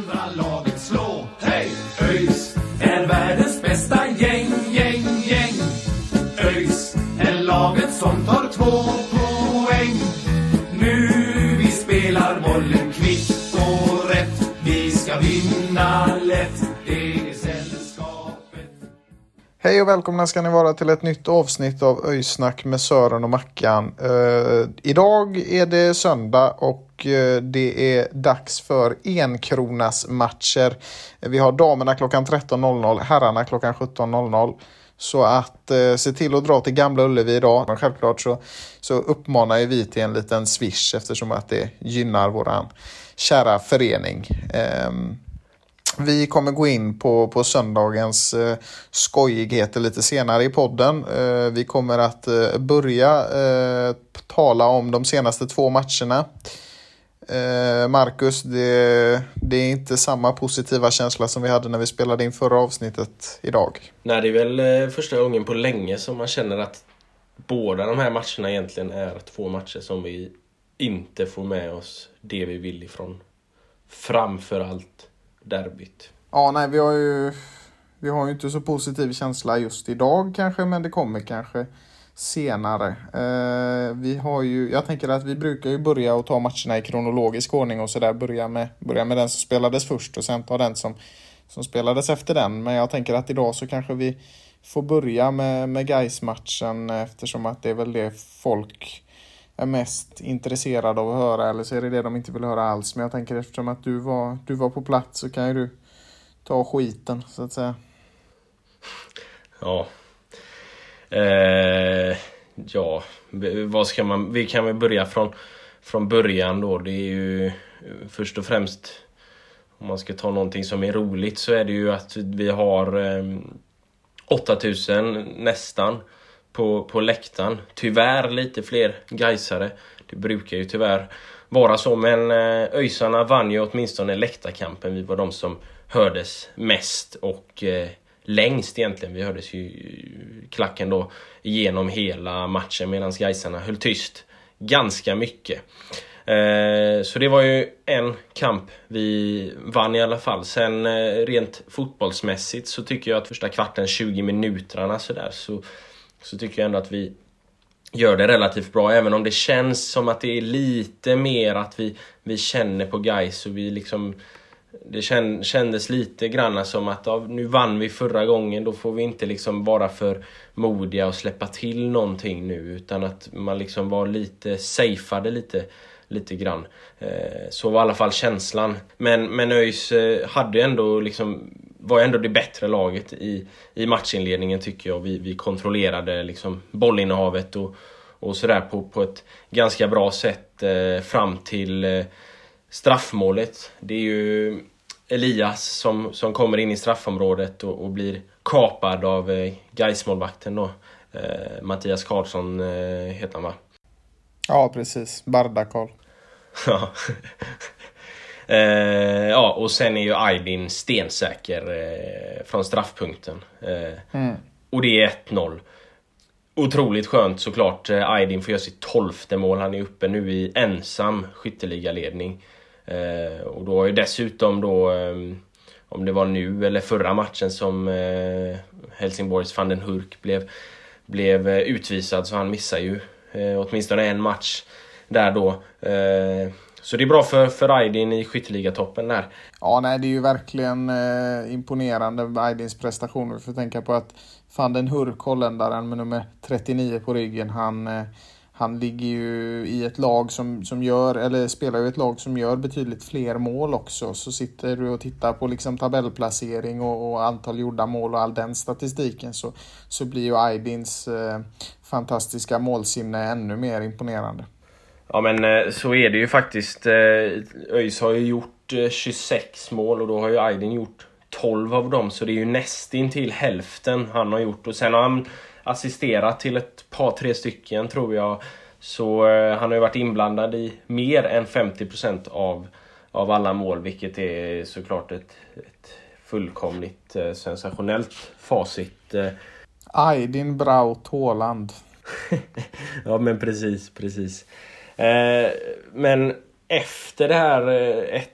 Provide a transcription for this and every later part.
Andra laget slå. Hej! ÖIS är världens bästa gäng, gäng, gäng. ÖIS är laget som tar två poäng. Nu vi spelar bollen kvitt och rätt. Vi ska vinna lätt. Det är sällskapet. Hej och välkomna ska ni vara till ett nytt avsnitt av Öjsnack med Sören och Mackan. Uh, idag är det söndag och Eh, det är dags för enkronas matcher. Vi har damerna klockan 13.00, herrarna klockan 17.00. Så att eh, se till att dra till Gamla Ullevi idag. Men självklart så, så uppmanar ju vi till en liten swish eftersom att det gynnar våran kära förening. Eh, vi kommer gå in på, på söndagens eh, skojigheter lite senare i podden. Eh, vi kommer att eh, börja eh, tala om de senaste två matcherna. Eh, Marcus, det, det är inte samma positiva känsla som vi hade när vi spelade in förra avsnittet idag. Nej, det är väl eh, första gången på länge som man känner att båda de här matcherna egentligen är två matcher som vi inte får med oss det vi vill ifrån. Framförallt derbyt. Ja, nej, vi har ju, vi har ju inte så positiv känsla just idag kanske, men det kommer kanske senare. Eh, vi har ju, jag tänker att vi brukar ju börja och ta matcherna i kronologisk ordning och sådär. Börja med, börja med den som spelades först och sen ta den som, som spelades efter den. Men jag tänker att idag så kanske vi får börja med, med gais matchen eftersom att det är väl det folk är mest intresserade av att höra eller så är det det de inte vill höra alls. Men jag tänker eftersom att du var, du var på plats så kan ju du ta skiten så att säga. Ja. Eh, ja, vad ska man... Vi kan väl börja från, från början då. Det är ju först och främst om man ska ta någonting som är roligt så är det ju att vi har eh, 8000 nästan på, på läktaren. Tyvärr lite fler Gaisare. Det brukar ju tyvärr vara så men eh, ÖISarna vann ju åtminstone läktarkampen. Vi var de som hördes mest och eh, längst egentligen. Vi hördes ju klacken då genom hela matchen medan Gaisarna höll tyst ganska mycket. Eh, så det var ju en kamp vi vann i alla fall. Sen eh, rent fotbollsmässigt så tycker jag att första kvarten, 20 minuterna sådär så, så tycker jag ändå att vi gör det relativt bra. Även om det känns som att det är lite mer att vi, vi känner på guys och vi liksom det kändes lite grann som att ja, nu vann vi förra gången, då får vi inte liksom vara för modiga och släppa till någonting nu utan att man liksom var lite safeade lite, lite grann. Eh, så var i alla fall känslan. Men, men ÖIS eh, hade ändå liksom var ändå det bättre laget i, i matchinledningen tycker jag. Vi, vi kontrollerade liksom bollinnehavet och, och sådär på, på ett ganska bra sätt eh, fram till straffmålet. Det är ju Elias som, som kommer in i straffområdet och, och blir kapad av eh, Gaismålvakten då. Eh, Mattias Karlsson eh, heter han va? Ja, precis. Barda-Karl. Ja. eh, ja, och sen är ju Aydin stensäker eh, från straffpunkten. Eh, Och det är 1-0. Otroligt skönt såklart. Eh, Aydin får göra sitt tolfte mål. Han är uppe nu i ensam skytteligaledning. Eh, Eh, och då har ju dessutom då, eh, om det var nu eller förra matchen som eh, Helsingborgs van den Hurk blev, blev eh, utvisad så han missar ju eh, åtminstone en match där då. Eh, så det är bra för, för Aydin i skytteligatoppen där. Ja, nej, det är ju verkligen eh, imponerande med Aydins prestationer. Vi får tänka på att van den Hurk, holländaren med nummer 39 på ryggen, han, eh, han ligger ju i ett lag som, som gör, eller spelar ju ett lag som gör betydligt fler mål också. Så sitter du och tittar på liksom tabellplacering och, och antal gjorda mål och all den statistiken så, så blir ju Aydins eh, fantastiska målsinne ännu mer imponerande. Ja men eh, så är det ju faktiskt. Eh, ÖIS har ju gjort eh, 26 mål och då har ju Aydin gjort 12 av dem. Så det är ju nästintill hälften han har gjort. Och sen har han assisterat till ett par, tre stycken tror jag. Så eh, han har ju varit inblandad i mer än 50% av, av alla mål, vilket är såklart ett, ett fullkomligt eh, sensationellt facit. Eh. Aydin Braut Haaland. ja men precis, precis. Eh, men efter det här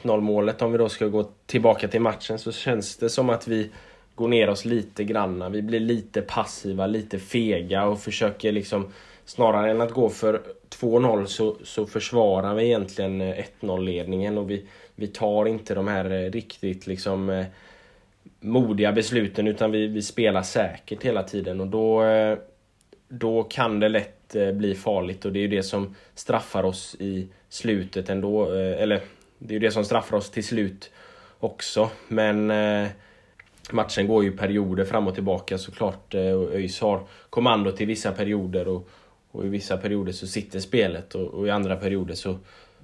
1-0 eh, målet, om vi då ska gå tillbaka till matchen, så känns det som att vi går ner oss lite granna. Vi blir lite passiva, lite fega och försöker liksom snarare än att gå för 2-0 så, så försvarar vi egentligen eh, 1-0 ledningen och vi, vi tar inte de här eh, riktigt liksom eh, modiga besluten utan vi, vi spelar säkert hela tiden och då, då kan det lätt bli farligt och det är ju det som straffar oss i slutet ändå. Eller det är ju det som straffar oss till slut också. Men Matchen går ju perioder fram och tillbaka såklart. Eh, och ÖIS har kommando till vissa perioder och, och i vissa perioder så sitter spelet och, och, i andra perioder så,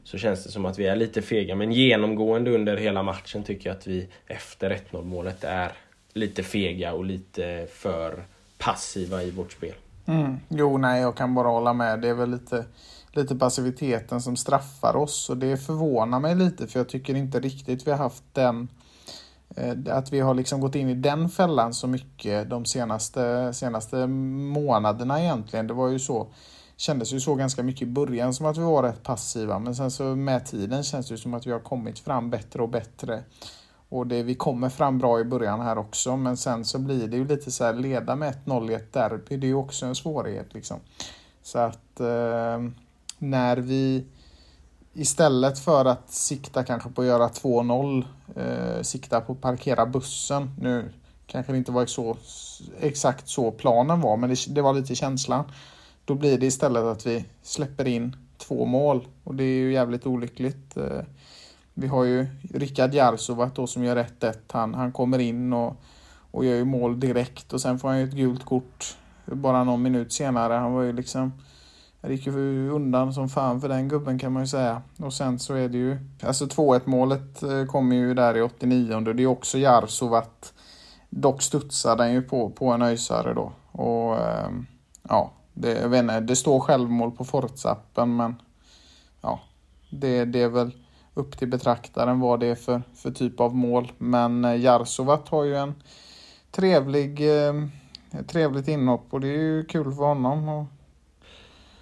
så känns det som att vi är lite fega. Men genomgående under hela matchen tycker jag att vi efter 1-0 målet är lite fega och lite för passiva i vårt spel. Mm. Jo, nej, jag kan bara hålla med. Det är väl lite, lite passiviteten som straffar oss och det förvånar mig lite för jag tycker inte riktigt vi har haft den Eh, Eh, att vi har liksom gått in i den fällan så mycket de senaste, senaste månaderna egentligen. Det var ju så, kändes ju så ganska mycket i början som att vi var rätt passiva men sen så med tiden känns det som att vi har kommit fram bättre och bättre. Och det, vi kommer fram bra i början här också men sen så blir det ju lite så här leda med 1-0 i ett derby, det är ju också en svårighet liksom. Så att eh, när vi istället för att sikta kanske på att göra 2-0, eh, sikta på att parkera bussen. Nu kanske det inte var så, exakt så planen var, men det, det, var lite känslan. Då blir det istället att vi släpper in två mål och det är ju jävligt olyckligt. Eh, vi har ju Rickard Jarsovat då som gör 1-1. Han, han kommer in och, och gör ju mål direkt och sen får han ju ett gult kort bara någon minut senare. Han var ju liksom det gick ju undan som fan för den gubben kan man ju säga. Och sen så är det ju, alltså 2-1 målet eh, kommer ju där i 89 och det är också Jarsovat. Dock studsar den ju på, på en öjsare då. Och ehm, ja, det, jag vet inte, det står självmål på Fortsappen men ja, det, det är väl upp till betraktaren vad det är för, för typ av mål. Men eh, Jarsovat har ju en trevlig, eh, trevligt inhopp och det är ju kul för honom. Och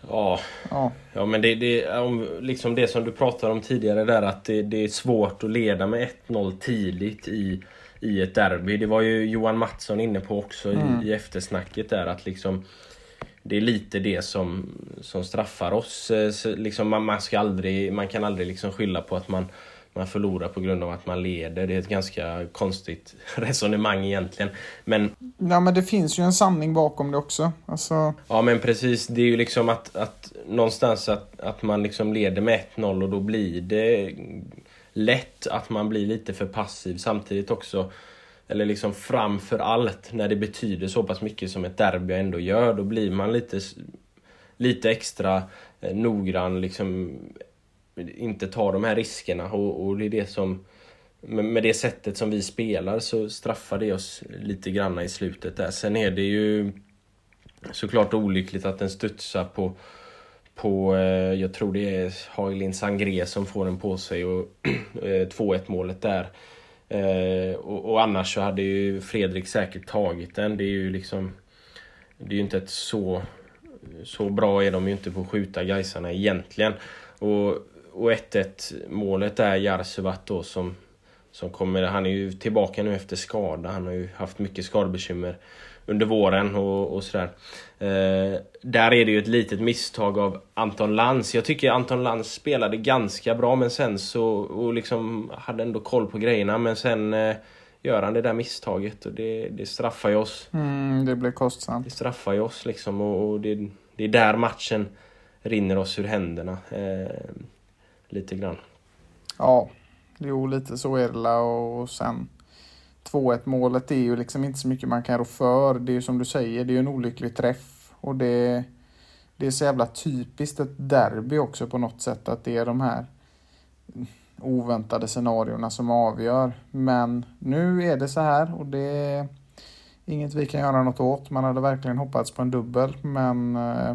Ja, ja. ja men det, det, om, liksom det som du pratade om tidigare där att det, det är svårt att leda med 1-0 tidigt i, i ett derby. Det var ju Johan Mattsson inne på också mm. i, i eftersnacket där att liksom det är lite det som, som straffar oss. Så liksom man, man, ska aldrig, man kan aldrig liksom skylla på att man man förlorar på grund av att man leder. Det är ett ganska konstigt resonemang egentligen. Men... Ja men det finns ju en sanning bakom det också. Alltså... Ja men precis. Det är ju liksom att, att någonstans att, att man liksom leder med 1-0 och då blir det lätt att man blir lite för passiv. Samtidigt också eller liksom framför allt när det betyder så pass mycket som ett derby ändå gör, då blir man lite, lite extra eh, noggrann liksom inte tar de här riskerna och, och det är det som med, det sättet som vi spelar så straffar det oss lite granna i slutet där. Sen är det ju såklart olyckligt att den studsar på på, eh, jag tror det är Hailin Sangré som får den på sig och eh, 2-1 målet där. Eh, och, och, annars så hade ju Fredrik säkert tagit den. Det är ju liksom Det är ju inte ett så Så bra är de ju inte på att skjuta Gaisarna egentligen. Och och 1-1 målet är Jarsuvat då som, som kommer, han är ju tillbaka nu efter skada. Han har ju haft mycket skadebekymmer under våren och, och sådär. Eh, där är det ju ett litet misstag av Anton Lantz. Jag tycker Anton Lantz spelade ganska bra men sen så, och liksom hade ändå koll på grejerna men sen eh, gör han det där misstaget och det, det straffar ju oss. Mm, det blir kostsamt. Det straffar ju oss liksom och, och det, det är där matchen rinner oss ur händerna. Eh, lite grann. Ja, jo lite så är det och sen 2-1 målet är ju liksom inte så mycket man kan rå för. Det är ju som du säger, det är ju en olycklig träff och det, det är så jävla typiskt ett derby också på något sätt att det är de här oväntade scenarierna som avgör. Men nu är det så här och det är inget vi kan göra något åt. Man hade verkligen hoppats på en dubbel men eh,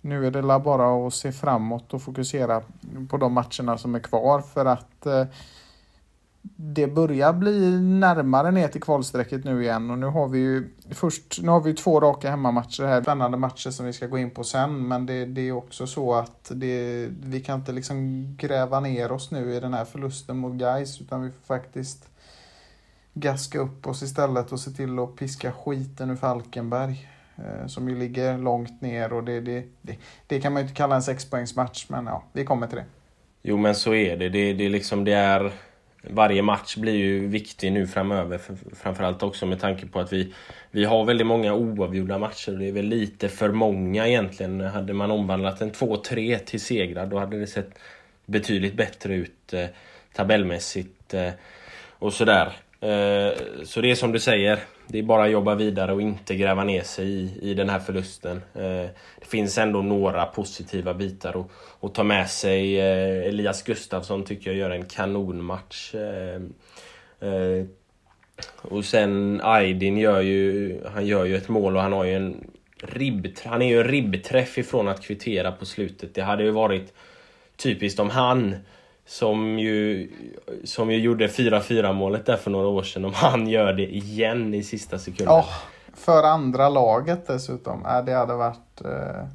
nu är det bara att se framåt och fokusera på de matcherna som är kvar för att eh, det börjar bli närmare ner till kvalstrecket nu igen. Och nu har vi ju först, nu har vi två raka hemmamatcher här, spännande matcher som vi ska gå in på sen. Men det, det är också så att det, vi kan inte liksom gräva ner oss nu i den här förlusten mot Gais utan vi får faktiskt gaska upp oss istället och se till att piska skiten ur Falkenberg. Eh, som ju ligger långt ner och det, det, det, det kan man ju inte kalla en sexpoängsmatch men ja, vi kommer till det. Jo men så är det. Det, det, liksom, det är varje match blir ju viktig nu framöver. Framförallt också med tanke på att vi, vi har väldigt många oavgjorda matcher. Det är väl lite för många egentligen. Hade man omvandlat en 2-3 till segrar då hade det sett betydligt bättre ut eh, tabellmässigt eh, och sådär. Eh, så det är som du säger. Det är bara att jobba vidare och inte gräva ner sig i, i den här förlusten. Eh, det finns ändå några positiva bitar att, att ta med sig. Eh, Elias Gustafsson tycker jag gör en kanonmatch. Eh, och sen Aydin gör ju, han gör ju ett mål och han har ju en ribb, han är ju en ribbträff ifrån att kvittera på slutet. Det hade ju varit typiskt om han som ju, som ju gjorde 4-4 målet där för några år sedan. Om han gör det igen i sista sekunden. Oh, för andra laget dessutom. Äh, det, hade varit, eh,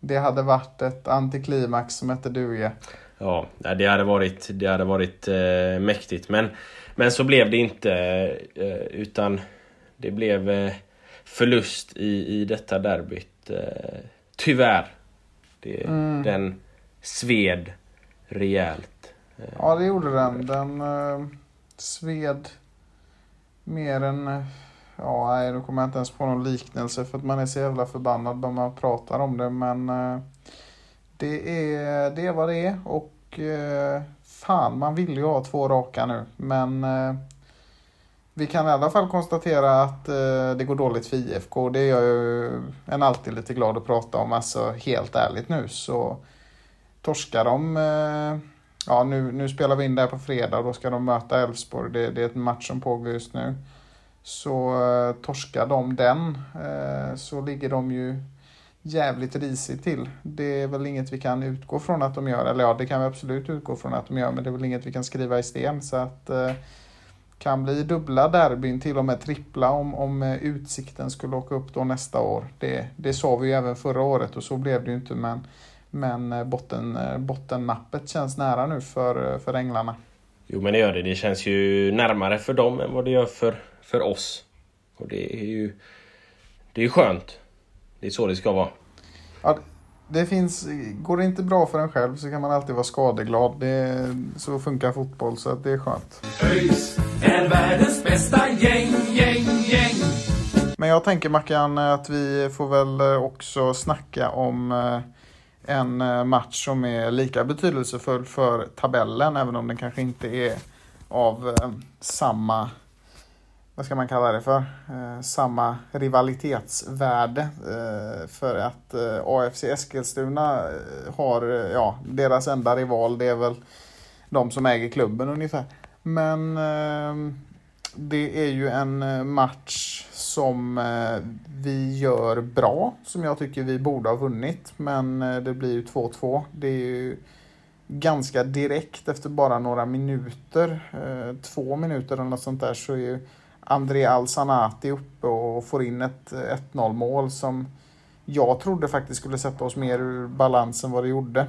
det hade varit ett antiklimax som hette duga. Ja, det hade varit, det hade varit eh, mäktigt. Men, men så blev det inte. Eh, utan det blev eh, förlust i, i detta derbyt. Eh, tyvärr. Det, mm. Den sved rejält. Eh, ja, det gjorde den. Den uh, sved mer än... Ja, nej, nu kommer jag inte ens på någon liknelse för att man är så jävla förbannad när man pratar om det. Men uh, det, är, det är vad det är och uh, fan, man vill ju ha två raka nu. Men vi kan i alla fall konstatera att det går dåligt för IFK. Det är jag ju en alltid lite glad att prata om. Alltså helt ärligt nu så torskar de ja, nu, nu spelar vi in det här på fredag och då ska de möta Elfsborg. Det, det är en match som pågår just nu. Så eh, torskar de den eh, så ligger de ju jävligt risigt till. Det är väl inget vi kan utgå från att de gör. Eller ja, det kan vi absolut utgå från att de gör, men det är väl inget vi kan skriva i sten. Så att eh, kan bli dubbla derbyn, till och med trippla om, om eh, Utsikten skulle åka upp då nästa år. Det, det sa vi ju även förra året och så blev det ju inte. Men men eh, botten, eh, bottennappet känns nära nu för, eh, för Änglarna. Jo men det gör det. Det känns ju närmare för dem än vad det gör för, för oss. Och det är ju det är skönt. Det är så det ska vara. Ja, det finns, går det inte bra för en själv så kan man alltid vara skadeglad. Det, så funkar fotboll så det är skönt. ÖIS är världens bästa gäng, gäng, gäng. Men jag tänker Mackan att vi får väl också snacka om en eh, match som är lika betydelsefull för tabellen, även om den kanske inte är av eh, samma, vad ska man kalla det för, eh, samma rivalitetsvärde. för att AFC Eskilstuna har, ja, deras enda rival det är väl de som äger klubben ungefär. Men det är ju en match som eh, vi gör bra, som jag tycker vi borde ha vunnit. Men eh, det blir ju 2-2. Det är ju ganska direkt efter bara några minuter, eh, två minuter eller något sånt där, så är ju André Alsanati uppe och får in ett 1-0 mål som jag trodde faktiskt skulle sätta oss mer ur balans än vad det gjorde.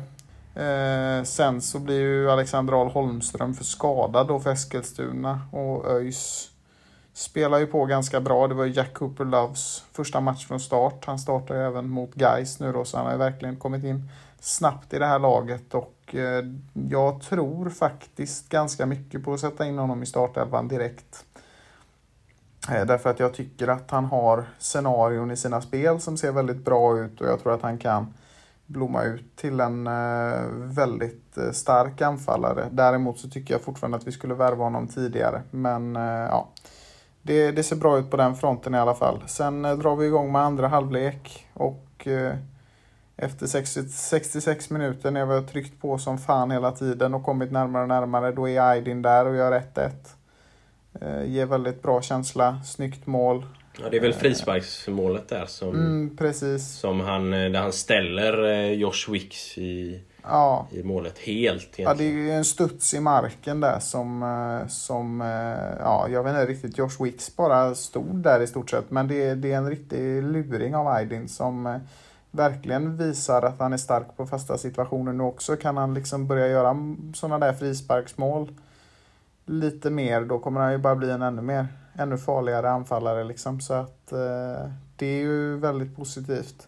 sen så blir ju Alexander Ahl Holmström för skadad då för Eskilstuna och ÖIS spelar ju på ganska bra. Det var ju Jack Cooper Loves första match från start. Han startar ju även mot Guys nu då, så han har ju verkligen kommit in snabbt i det här laget och eh, jag tror faktiskt ganska mycket på att sätta in honom i startelvan direkt. Eh, därför att jag tycker att han har scenarion i sina spel som ser väldigt bra ut och jag tror att han kan blomma ut till en eh, väldigt stark anfallare. Däremot så tycker jag fortfarande att vi skulle värva honom tidigare. Men ja, det, det ser bra ut på den fronten i alla fall. Sen drar vi igång med andra halvlek och efter 60, 66 minuter när vi har tryckt på som fan hela tiden och kommit närmare och närmare, då är Aydin där och gör 1-1. Ger väldigt bra känsla, snyggt mål. Ja, det är väl frisparksmålet där som, mm, precis. som han, där han ställer Josh Wicks i, ja. i målet helt. Egentligen. Ja, det är ju en studs i marken där som, som ja, jag vet inte riktigt, Josh Wicks bara stod där i stort sett. Men det, det är en riktig luring av Aydin som verkligen visar att han är stark på fasta situationer nu också. Kan han liksom börja göra sådana där frisparksmål lite mer, då kommer han ju bara bli en ännu mer, ännu farligare anfallare liksom. Så att eh, det är ju väldigt positivt.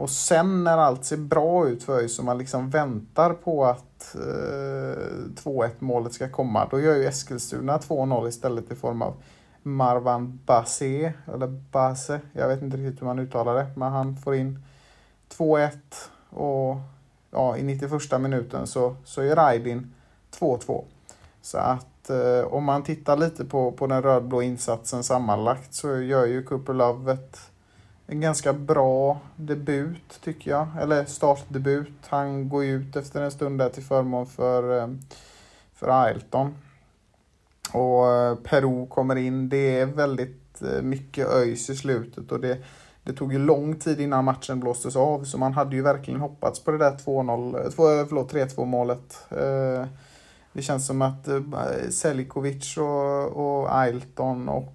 Och sen när allt ser bra ut för ÖIS och man liksom väntar på att eh, 2-1 målet ska komma, då gör ju Eskilstuna 2-0 istället i form av Marwan Base, eller Base, jag vet inte riktigt hur man uttalar det, men han får in 2-1 och ja, i 91 minuten så, så är Raidin 2-2. Så att eh, om man tittar lite på, på den rödblå insatsen sammanlagt så gör ju Cooper ett, en ganska bra debut tycker jag. Eller startdebut. Han går ut efter en stund där till förmån för, eh, för Ailton. Och eh, Peru kommer in. Det är väldigt eh, mycket ÖIS i slutet och det, det tog ju lång tid innan matchen blåstes av så man hade ju verkligen hoppats på det där 3-2 målet. Det känns som att Selikovic och, och Ailton och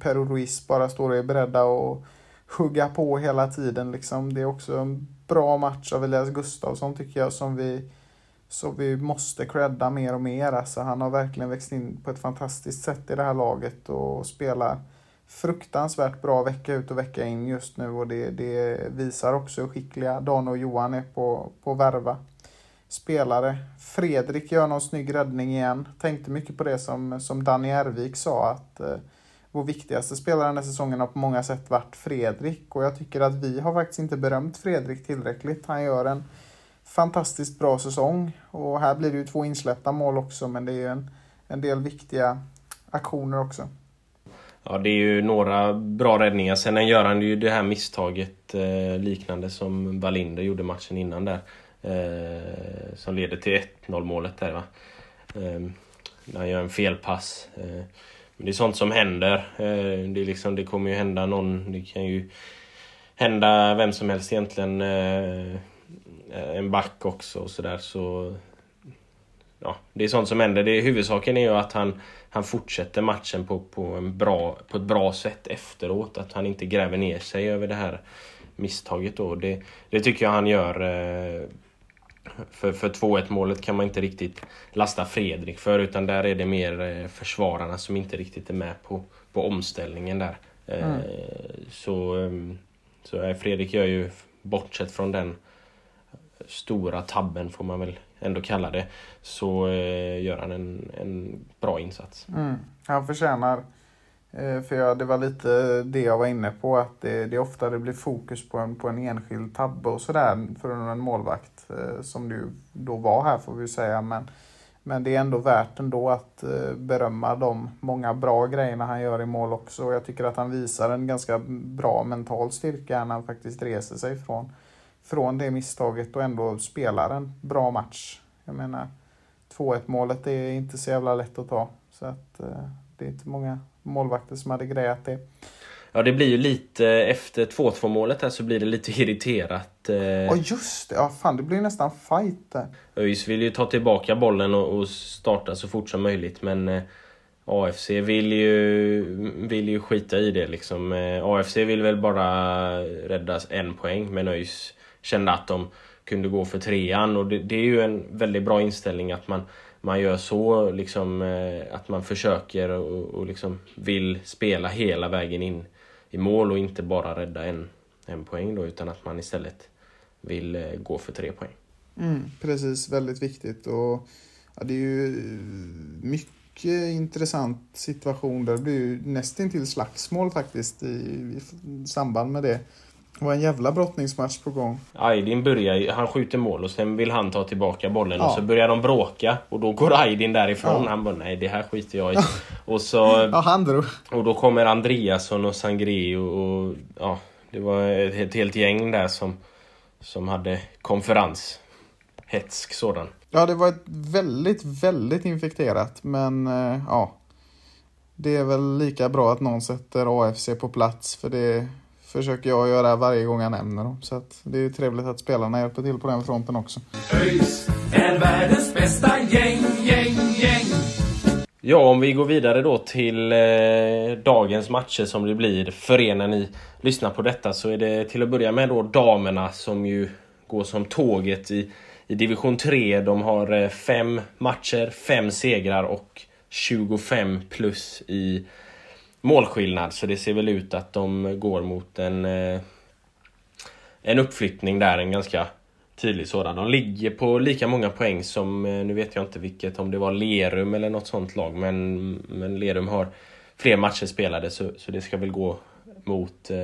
Peru Ruiz bara står och är beredda och hugga på hela tiden. Liksom. Det är också en bra match av Elias Gustafsson tycker jag som vi, som vi måste credda mer och mer. Alltså, han har verkligen växt in på ett fantastiskt sätt i det här laget och spelar fruktansvärt bra vecka ut och vecka in just nu och det, det visar också hur skickliga Dan och Johan är på, på att värva spelare. Fredrik gör någon snygg räddning igen. Tänkte mycket på det som, som Danny Ervik sa att eh, vår viktigaste spelare den här säsongen har på många sätt varit Fredrik och jag tycker att vi har faktiskt inte berömt Fredrik tillräckligt. Han gör en fantastiskt bra säsong och här blir det ju två insläppta mål också men det är ju en, en del viktiga aktioner också. Ja, det är ju några bra räddningar. Sen gör han ju det här misstaget eh, liknande som Wallinder gjorde matchen innan där. Eh, som leder till 1-0 målet där va. Eh, när han gör en felpass. Eh, men det är sånt som händer. Eh, det, är liksom, det kommer ju hända någon, det kan ju hända vem som helst egentligen. Eh, eh, en back också och sådär så... Ja, det är sånt som händer. Det, huvudsaken är ju att han han fortsätter matchen på, på, en bra, på ett bra sätt efteråt. Att han inte gräver ner sig över det här misstaget. Då. Det, det tycker jag han gör. Eh, för, för 2-1 målet kan man inte riktigt lasta Fredrik för utan där är det mer eh, försvararna som inte riktigt är med på, på omställningen där. Eh, mm. Så, ehm, så Fredrik gör ju, bortsett från den stora tabben får man väl ändå kalla det, så eh, gör han en, en bra insats. Mm. Han förtjänar, eh, Eh, för jag, det var lite det jag var inne på, att det, det ofta det blir fokus på en, på en enskild tabbe och sådär för en målvakt, eh, som du då var här får vi säga. Men, men det är ändå värt ändå att eh, berömma de många bra grejerna han gör i mål också. Jag tycker att han visar en ganska bra mental styrka när han faktiskt reser sig från från det misstaget och ändå spelar en bra match. Jag menar, 2-1 målet är inte så jävla lätt att ta. Så att det är inte många målvakter som hade grejat det. Ja, det blir ju lite efter 2-2 målet här så blir det lite irriterat. Eh. Ja, just det. Ja, fan, det blir nästan fight där. ÖIS vill ju ta tillbaka bollen och, starta så fort som möjligt, men eh, AFC vill ju, vill ju skita i det liksom. Eh, AFC vill väl bara rädda en poäng, men ÖIS kände att de kunde gå för trean och det, det är ju en väldigt bra inställning att man, man gör så, liksom, eh, att man försöker och, och liksom vill spela hela vägen in i mål och inte bara rädda en, en poäng då, utan att man istället vill eh, gå för tre poäng. Mm, precis, väldigt viktigt. Och ja, det är ju mycket intressant situation där. Det blir ju nästintill slagsmål faktiskt i, i samband med det Det var en jävla brottningsmatch på gång. Aydin börjar han skjuter mål och sen vill han ta tillbaka bollen Ja. och så börjar de bråka och då går Aydin därifrån. Ja. Han bara nej det här skiter jag i. och, så, Ja, han drog. och då kommer Andreasson och Sangre och, och ja, det var ett, ett helt gäng där som, som hade konferens. Hetsk sådan. Ja, det var ett väldigt, väldigt infekterat. Men eh, ja. Det är väl lika bra att någon sätter AFC på plats. För det försöker jag göra varje gång jag nämner dem. Så att det är ju trevligt att spelarna hjälper till på den fronten också. ÖIS är världens bästa gäng, gäng, gäng. Ja, om vi går vidare då till eh, dagens matcher som det blir för er när ni lyssnar på detta så är det till att börja med då damerna som ju går som tåget i, i division 3. De har eh, fem matcher, fem segrar och 25 plus i målskillnad. Så det ser väl ut att de går mot en, eh, en uppflyttning där, en ganska tydlig sådan. De ligger på lika många poäng som, eh, nu vet jag inte vilket, om det var Lerum eller något sånt lag, men, men Lerum har fler matcher spelade så, så det ska väl gå mot... Eh,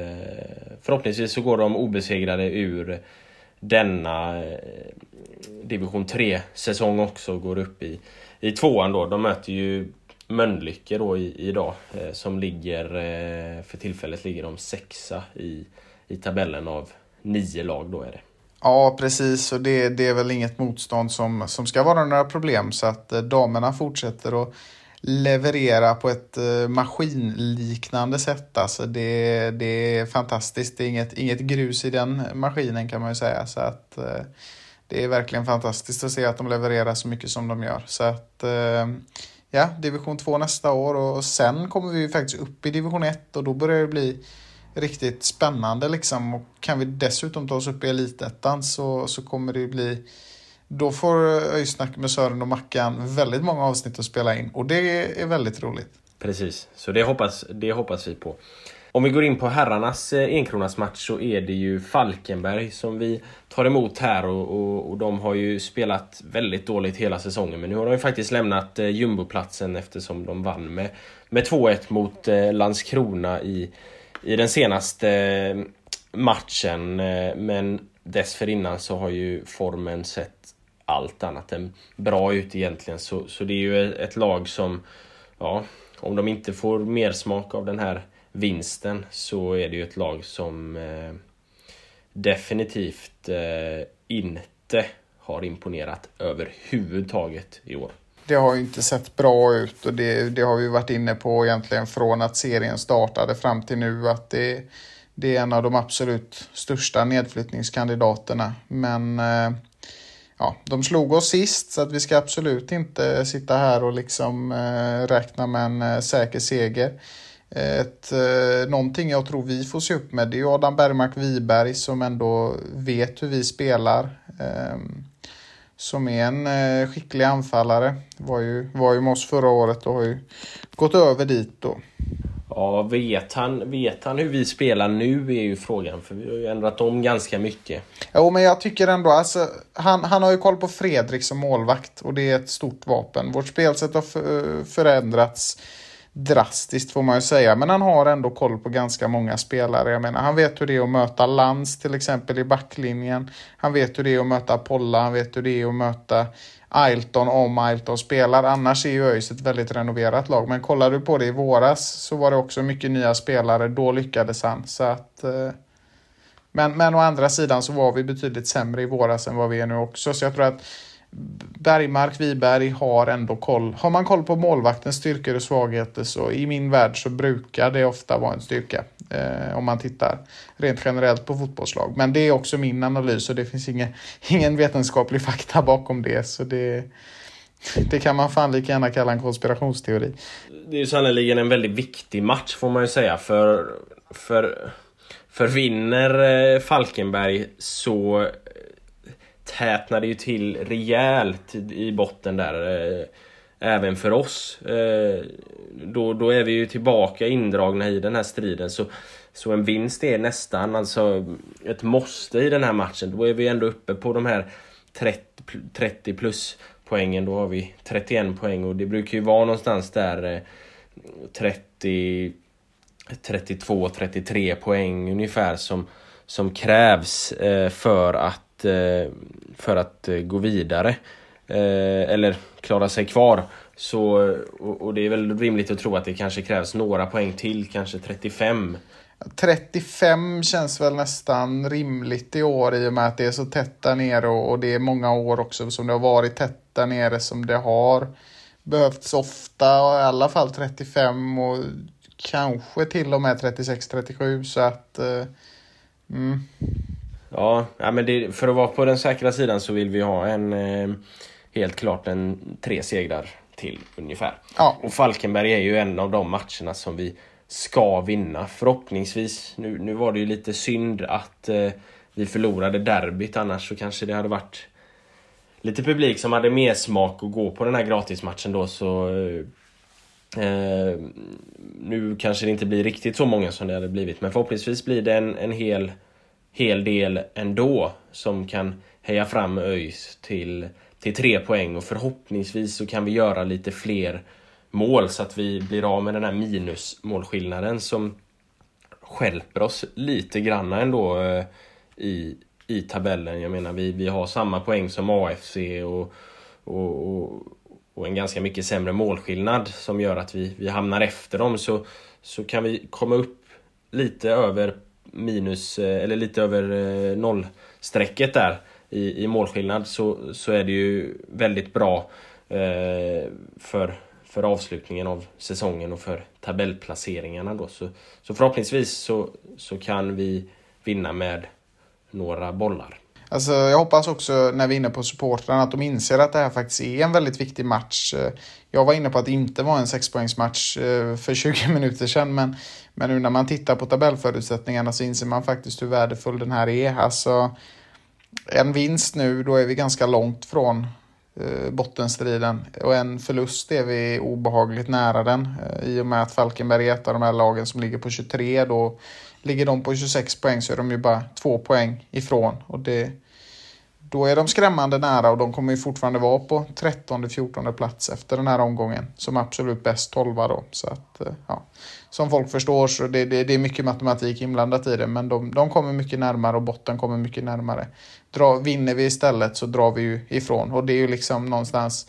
förhoppningsvis så går de obesegrade ur denna division 3-säsong också och går upp i, i tvåan då. De möter ju Mölnlycke då i, idag eh, som ligger, eh, för tillfället ligger de sexa i, i tabellen av nio lag då är det. Ja, precis. Och det, det är väl inget motstånd som, som ska vara några problem. Så att eh, damerna fortsätter att leverera på ett eh, maskinliknande sätt. Alltså det, det är fantastiskt. Det är inget, inget grus i den maskinen kan man ju säga. Så att det är verkligen fantastiskt att se att de levererar så mycket som de gör. Så att eh, ja, division 2 nästa år och sen kommer vi ju faktiskt upp i division 1 och då börjar det bli riktigt spännande liksom. Och kan vi dessutom ta oss upp i elitettan så, så kommer det bli då får Öjsnack med Sören och Mackan väldigt många avsnitt att spela in och det är väldigt roligt. Precis, så det hoppas, det hoppas vi på. Om vi går in på herrarnas eh, enkronasmatch så är det ju Falkenberg som vi tar emot här och, och, och de har ju spelat väldigt dåligt hela säsongen. Men nu har de ju faktiskt lämnat eh, jumboplatsen eftersom de vann med, med 2-1 mot eh, Landskrona i, i den senaste eh, matchen. Eh, men dessförinnan så har ju formen sett allt annat än bra ut egentligen. Så, så det är ju ett lag som ja, om de inte får mer smak av den här vinsten så är det ju ett lag som eh, definitivt eh, inte har imponerat överhuvudtaget i år. Det har ju inte sett bra ut och det, det har vi varit inne på egentligen från att serien startade fram till nu att det, det är en av de absolut största nedflyttningskandidaterna. Men eh, ja, de slog oss sist så att vi ska absolut inte sitta här och liksom eh, räkna med en eh, säker seger. Ett, eh, någonting jag tror vi får se upp med det är ju Adam Bergmark Wiberg som ändå vet hur vi spelar. Eh, som är en eh, skicklig anfallare. Var ju, var ju med oss förra året och har ju gått över dit då. Ja, vet han, vet han hur vi spelar nu är ju frågan för vi har ju ändrat om ganska mycket. Jo, men jag tycker ändå, alltså, han, han har ju koll på Fredrik som målvakt och det är ett stort vapen. Vårt spelsätt har för, förändrats drastiskt får man ju säga, men han har ändå koll på ganska många spelare. Jag menar, han vet hur det är att möta Lans till exempel i backlinjen. Han vet hur det är att möta Polla, han vet hur det är att möta Ailton om Ailton spelar. Annars är ju ÖIS ett väldigt renoverat lag. Men kollar du på det i våras så var det också mycket nya spelare. Då lyckades han. Så att, eh, men, men å andra sidan så var vi betydligt sämre i våras än vad vi är nu också. Så jag tror att Bergmark, Wiberg har ändå koll. Har man koll på målvaktens styrkor och svagheter så i min värld så brukar det ofta vara en styrka. Eh, om man tittar rent generellt på fotbollslag. Men det är också min analys och det finns ingen, ingen vetenskaplig fakta bakom det. Så det, det kan man fan lika gärna kalla en konspirationsteori. Det är ju en väldigt viktig match får man ju säga för, för, för vinner eh, Falkenberg så tätnar det ju till rejält i botten där. Eh, även för oss. Eh, då, då är vi ju tillbaka indragna i den här striden. Så, så en vinst är nästan alltså ett måste i den här matchen. Då är vi ändå uppe på de här 30, 30 plus poängen. Då har vi 31 poäng och det brukar ju vara någonstans där eh, 30 32-33 poäng ungefär som, som krävs för att, Eh, för att eh, gå vidare. Eh, eller klara sig kvar. Så, och, det är väl rimligt att tro att det kanske krävs några poäng till, kanske 35. 35 känns väl nästan rimligt i år i och med att det är så tätt där nere och, och det är många år också som det har varit tätt där nere som det har behövts ofta, i alla fall 35 och kanske till och med 36-37 så att... eh, mm. Ja, ja men det, för att vara på den säkra sidan så vill vi ha en eh, helt klart en tre segrar till ungefär. Ja. Och Falkenberg är ju en av de matcherna som vi ska vinna. Förhoppningsvis. Nu, nu var det ju lite synd att eh, vi förlorade derbyt annars så kanske det hade varit lite publik som hade mer smak att gå på den här gratismatchen då så eh, nu kanske det inte blir riktigt så många som det hade blivit men förhoppningsvis blir det en, en hel, hel del ändå som kan heja fram ÖIS till, till tre poäng och förhoppningsvis så kan vi göra lite fler mål så att vi blir av med den här minusmålskillnaden som skälper oss lite granna ändå eh, i, i tabellen. Jag menar vi, vi har samma poäng som AFC och, och, och, och, en ganska mycket sämre målskillnad som gör att vi, vi hamnar efter dem så, så kan vi komma upp lite över minus eh, eller lite över eh, nollstrecket där i, i målskillnad så, så är det ju väldigt bra eh, för för avslutningen av säsongen och för tabellplaceringarna då. Så, så förhoppningsvis så, så kan vi vinna med några bollar. Alltså, jag hoppas också när vi är inne på supportrarna att de inser att det här faktiskt är en väldigt viktig match. Eh, jag var inne på att det inte var en sexpoängsmatch eh, för 20 minuter sedan men, men nu när man tittar på tabellförutsättningarna så inser man faktiskt hur värdefull den här är. Alltså, en vinst nu, då är vi ganska långt från Eh, bottenstriden. Och en förlust är vi obehagligt nära den. Eh, I och med att Falkenberg är ett av de här lagen som ligger på 23. Då ligger de på 26 poäng så är de ju bara två poäng ifrån. Och det, då är de skrämmande nära och de kommer ju fortfarande vara på 13-14 plats efter den här omgången. Som absolut bäst 12 då. Så att, eh, ja. Som folk förstår så det, det, det är mycket matematik inblandat i det men de, de kommer mycket närmare och botten kommer mycket närmare. Dra, vinner vi istället så drar vi ju ifrån och det är ju liksom någonstans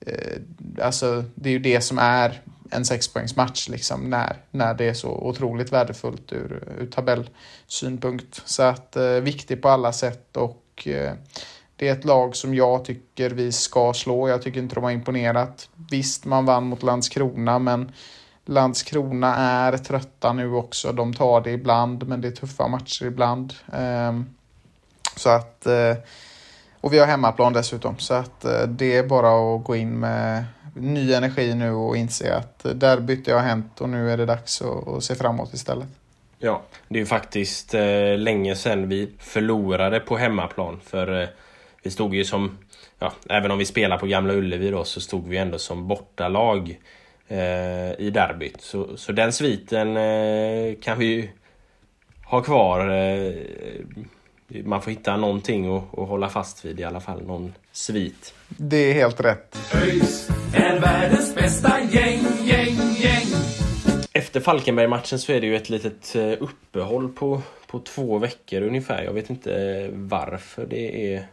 eh, Alltså det är ju det som är en sexpoängsmatch liksom när, när det är så otroligt värdefullt ur, ur tabellsynpunkt. Så att eh, viktig på alla sätt och eh, det är ett lag som jag tycker vi ska slå. Jag tycker inte de har imponerat. Visst, man vann mot Landskrona, men Landskrona är trötta nu också. De tar det ibland, men det är tuffa matcher ibland. Ehm, så att... Eh, och vi har hemmaplan dessutom, så att eh, det är bara att gå in med ny energi nu och inse att eh, derbyt har hänt och nu är det dags att se framåt istället. Ja, det är ju faktiskt eh, länge sedan vi förlorade på hemmaplan. För eh, vi stod ju som, ja, även om vi spelar på Gamla Ullevi då, så stod vi ändå som bortalag eh, i derbyt. Så, så den sviten eh, kan vi ju ha kvar. Man får hitta någonting att, att hålla fast vid i alla fall, någon svit. Det är helt rätt. ÖIS är världens bästa gäng, gäng, gäng. Efter Falkenberg-matchen så är det ju ett litet eh, uppehåll på, på två veckor ungefär. Jag vet inte varför det är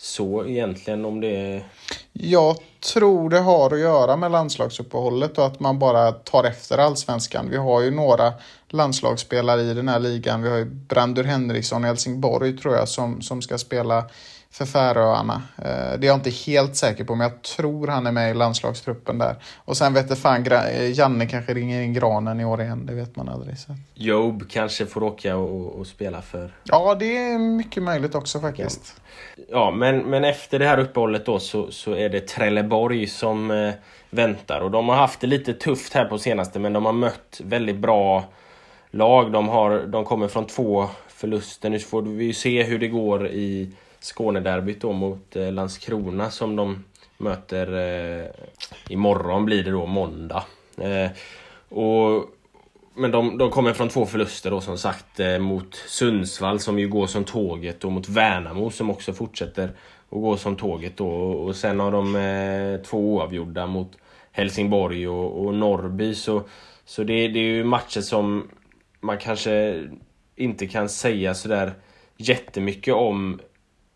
så egentligen om det är... Jag tror det har att göra med landslagsuppehållet och att man bara tar efter allsvenskan. Vi har ju några landslagsspelare i den här ligan. Vi har ju Brandur Henriksson i Helsingborg tror jag som, som ska spela för Färöarna. Eh, det är jag inte helt säker på, men jag tror han är med i landslagstruppen där. Och sen vet det fan, eh, Janne kanske ringer in granen i år igen, det vet man aldrig. Så. Job kanske får åka och, och, spela för... Ja, det är mycket möjligt också faktiskt. Ja, men, men efter det här uppehållet då så, så är det Trelleborg som eh, väntar. Och de har haft det lite tufft här på senaste, men de har mött väldigt bra lag. De, har, de kommer från två förluster. Nu får vi ju se hur det går i Skånederbyt då mot eh, Landskrona som de möter eh, imorgon blir det då måndag. Eh, och, men de, de kommer från två förluster då som sagt eh, mot Sundsvall som ju går som tåget och mot Värnamo som också fortsätter att gå som tåget då. Och sen har de eh, två oavgjorda mot Helsingborg och, och Norrby. Så, så det, det är ju matcher som man kanske inte kan säga sådär jättemycket om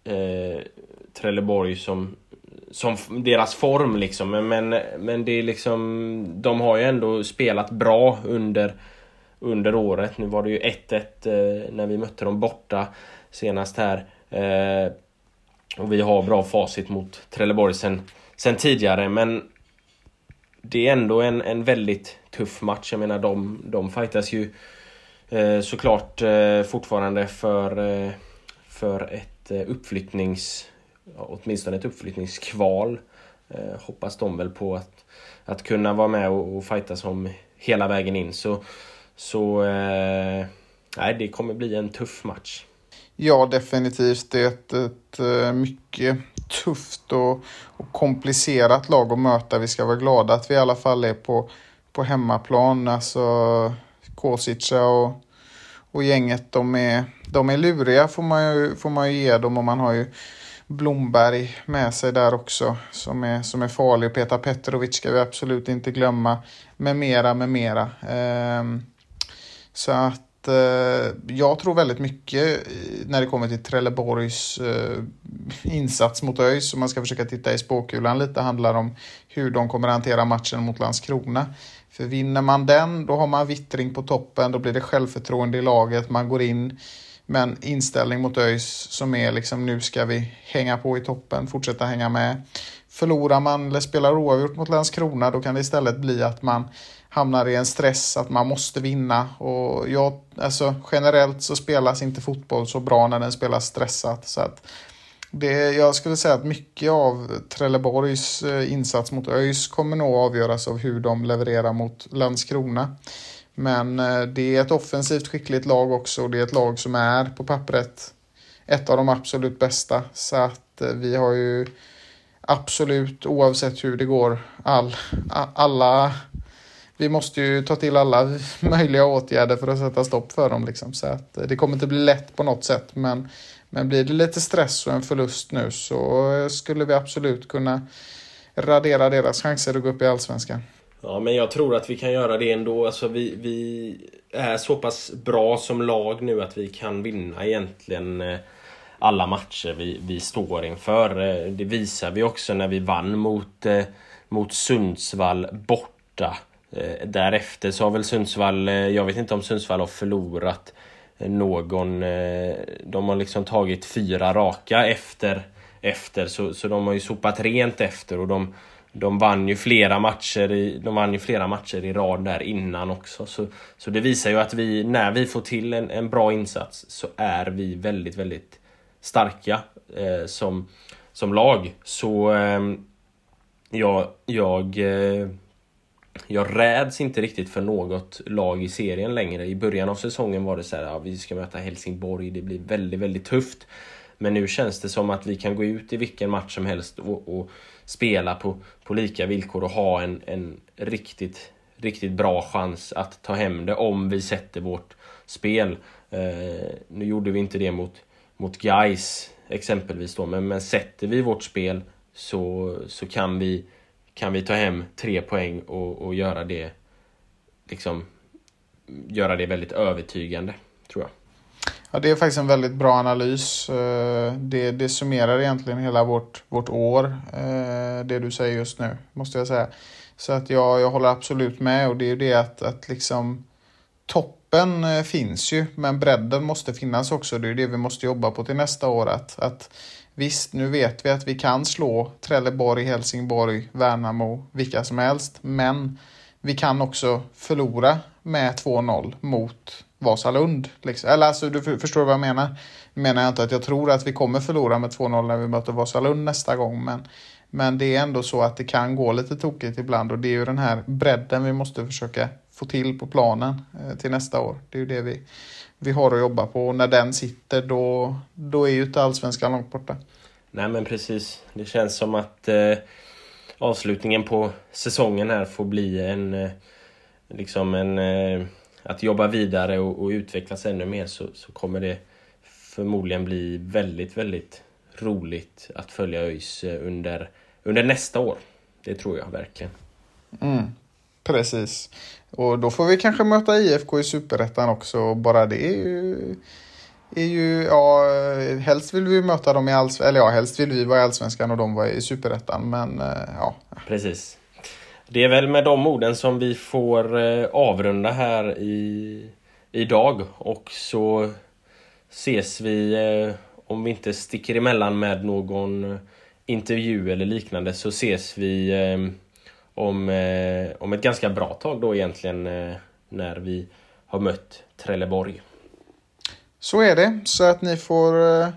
eh, Trelleborg som, som deras form liksom. Men, men, men det är liksom, de har ju ändå spelat bra under, under året. Nu var det ju 1-1 eh, när vi mötte dem borta senast här. Eh, och vi har bra facit mot Trelleborg sen, sen tidigare men det är ändå en, en väldigt tuff match. Jag menar de, de fightas ju eh, såklart eh, fortfarande för, eh, för ett Eh, uppflyttnings... Åtminstone ett uppflyttningskval. Eh, hoppas de väl på att, att kunna vara med och, och fightas om hela vägen in. Så, så eh, nej, det kommer bli en tuff match. Ja, definitivt. Det är ett, ett eh, mycket tufft och, och, komplicerat lag att möta. Vi ska vara glada att vi i alla fall är på, på hemmaplan. Alltså Kosica och, och gänget, de är, de är luriga får man, ju, får man ju ge dem och man har ju Blomberg med sig där också som är, som är farlig. Petar Petrovic ska vi absolut inte glömma. Med mera, med mera. Eh, så att Eh, jag tror väldigt mycket när det kommer till Trelleborgs eh, insats mot ÖIS, om man ska försöka titta i spåkulan lite, handlar om hur de kommer att hantera matchen mot Landskrona. För vinner man den, då har man vittring på toppen, då blir det självförtroende i laget, man går in med en inställning mot ÖIS som är liksom nu ska vi hänga på i toppen, fortsätta hänga med. Förlorar man eller spelar oavgjort mot Landskrona, då kan det istället bli att man hamnar i en stress att man måste vinna. Och jag, alltså, generellt så spelas inte fotboll så bra när den spelas stressat. Så att det, jag skulle säga att mycket av Trelleborgs eh, insats mot ÖIS kommer nog avgöras av hur de levererar mot Landskrona. Men eh, det är ett offensivt skickligt lag också och det är ett lag som är på pappret ett av de absolut bästa. Så att eh, vi har ju absolut oavsett hur det går all, alla vi måste ju ta till alla möjliga åtgärder för att sätta stopp för dem. Liksom. Så att eh, det kommer inte bli lätt på något sätt. Men, men blir det lite stress och en förlust nu så skulle vi absolut kunna radera deras chanser att gå upp i Allsvenskan. Ja, men jag tror att vi kan göra det ändå. Alltså, vi, vi är så pass bra som lag nu att vi kan vinna egentligen eh, alla matcher vi, vi står inför. Eh, det visar vi också när vi vann mot, mot Sundsvall borta. Eh, därefter så har väl Sundsvall, eh, jag vet inte om Sundsvall har förlorat eh, någon... De har liksom tagit fyra raka efter, efter så, så de har ju sopat rent efter och de, de vann ju flera matcher i, de vann ju flera matcher i rad där innan också. Så, så det visar ju att vi, när vi får till en, en bra insats så är vi väldigt, väldigt starka eh, som, som lag. Så eh, jag, jag eh, jag räds inte riktigt för något lag i serien längre. I början av säsongen var det så här, ja, vi ska möta Helsingborg, det blir väldigt, väldigt tufft. Men nu känns det som att vi kan gå ut i vilken match som helst och, och spela på, på lika villkor och ha en, en riktigt, riktigt bra chans att ta hem det om vi sätter vårt spel. Eh, nu gjorde vi inte det mot, mot Guys exempelvis då, men, men sätter vi vårt spel så, så kan vi kan vi ta hem tre poäng och, och göra det liksom göra det väldigt övertygande, tror jag. Ja, det är faktiskt en väldigt bra analys. Eh, det, det summerar egentligen hela vårt, vårt år, eh, det du säger just nu, måste jag säga. Så att jag, jag håller absolut med och det är ju det att, att liksom toppen eh, finns ju, men bredden måste finnas också. Det är det vi måste jobba på till nästa år. Att, att Visst, nu vet vi att vi kan slå Trelleborg, Helsingborg, Värnamo, vilka som helst. Men vi kan också förlora med 2-0 mot Vasalund. Liksom. Eller alltså, du förstår vad jag menar. Nu menar jag inte att jag tror att vi kommer förlora med 2-0 när vi möter Vasalund nästa gång. Men, men det är ändå så att det kan gå lite tokigt ibland och det är ju den här bredden vi måste försöka få till på planen eh, till nästa år. Det är ju det vi, vi har att jobba på och när den sitter då, då är ju inte allsvenskan långt borta. Nej men precis. Det känns som att eh, avslutningen på säsongen här får bli en eh, liksom en eh, att jobba vidare och, och, utvecklas ännu mer så, så kommer det förmodligen bli väldigt, väldigt roligt att följa ÖIS eh, under, under nästa år. Det tror jag verkligen. Mm. Precis. Och då får vi kanske möta IFK i Superettan också. Bara det är ju... Är ju ja, helst vill vi möta dem i allsvenskan, eller ja, helst vill vi vara i allsvenskan och de vara i superettan, men eh, ja. Precis. Det är väl med de orden som vi får eh, avrunda här i, idag och så ses vi, eh, om vi inte sticker emellan med någon intervju eller liknande, så ses vi om, eh, om ett ganska bra tag då egentligen eh, när vi har mött Trelleborg. Så är det, så att ni får eh,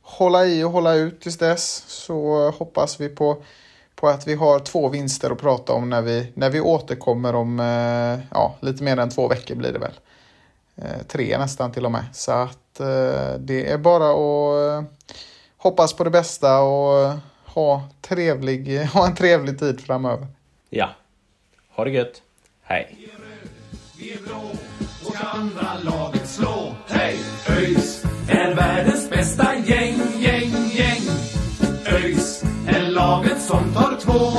hålla i och hålla ut tills dess. Så hoppas vi på, på att vi har två vinster att prata om när vi, när vi återkommer om eh, ja, lite mer än två veckor blir det väl. Eh, tre nästan till och med. Så att eh, det är bara att hoppas på det bästa och ha, trevlig, ha en trevlig tid framöver. Ja. Ha det gött. Hej. Vi är blå och ska andra laget slå. Hej! ÖIS är världens bästa gäng, gäng, gäng. ÖIS är laget som tar två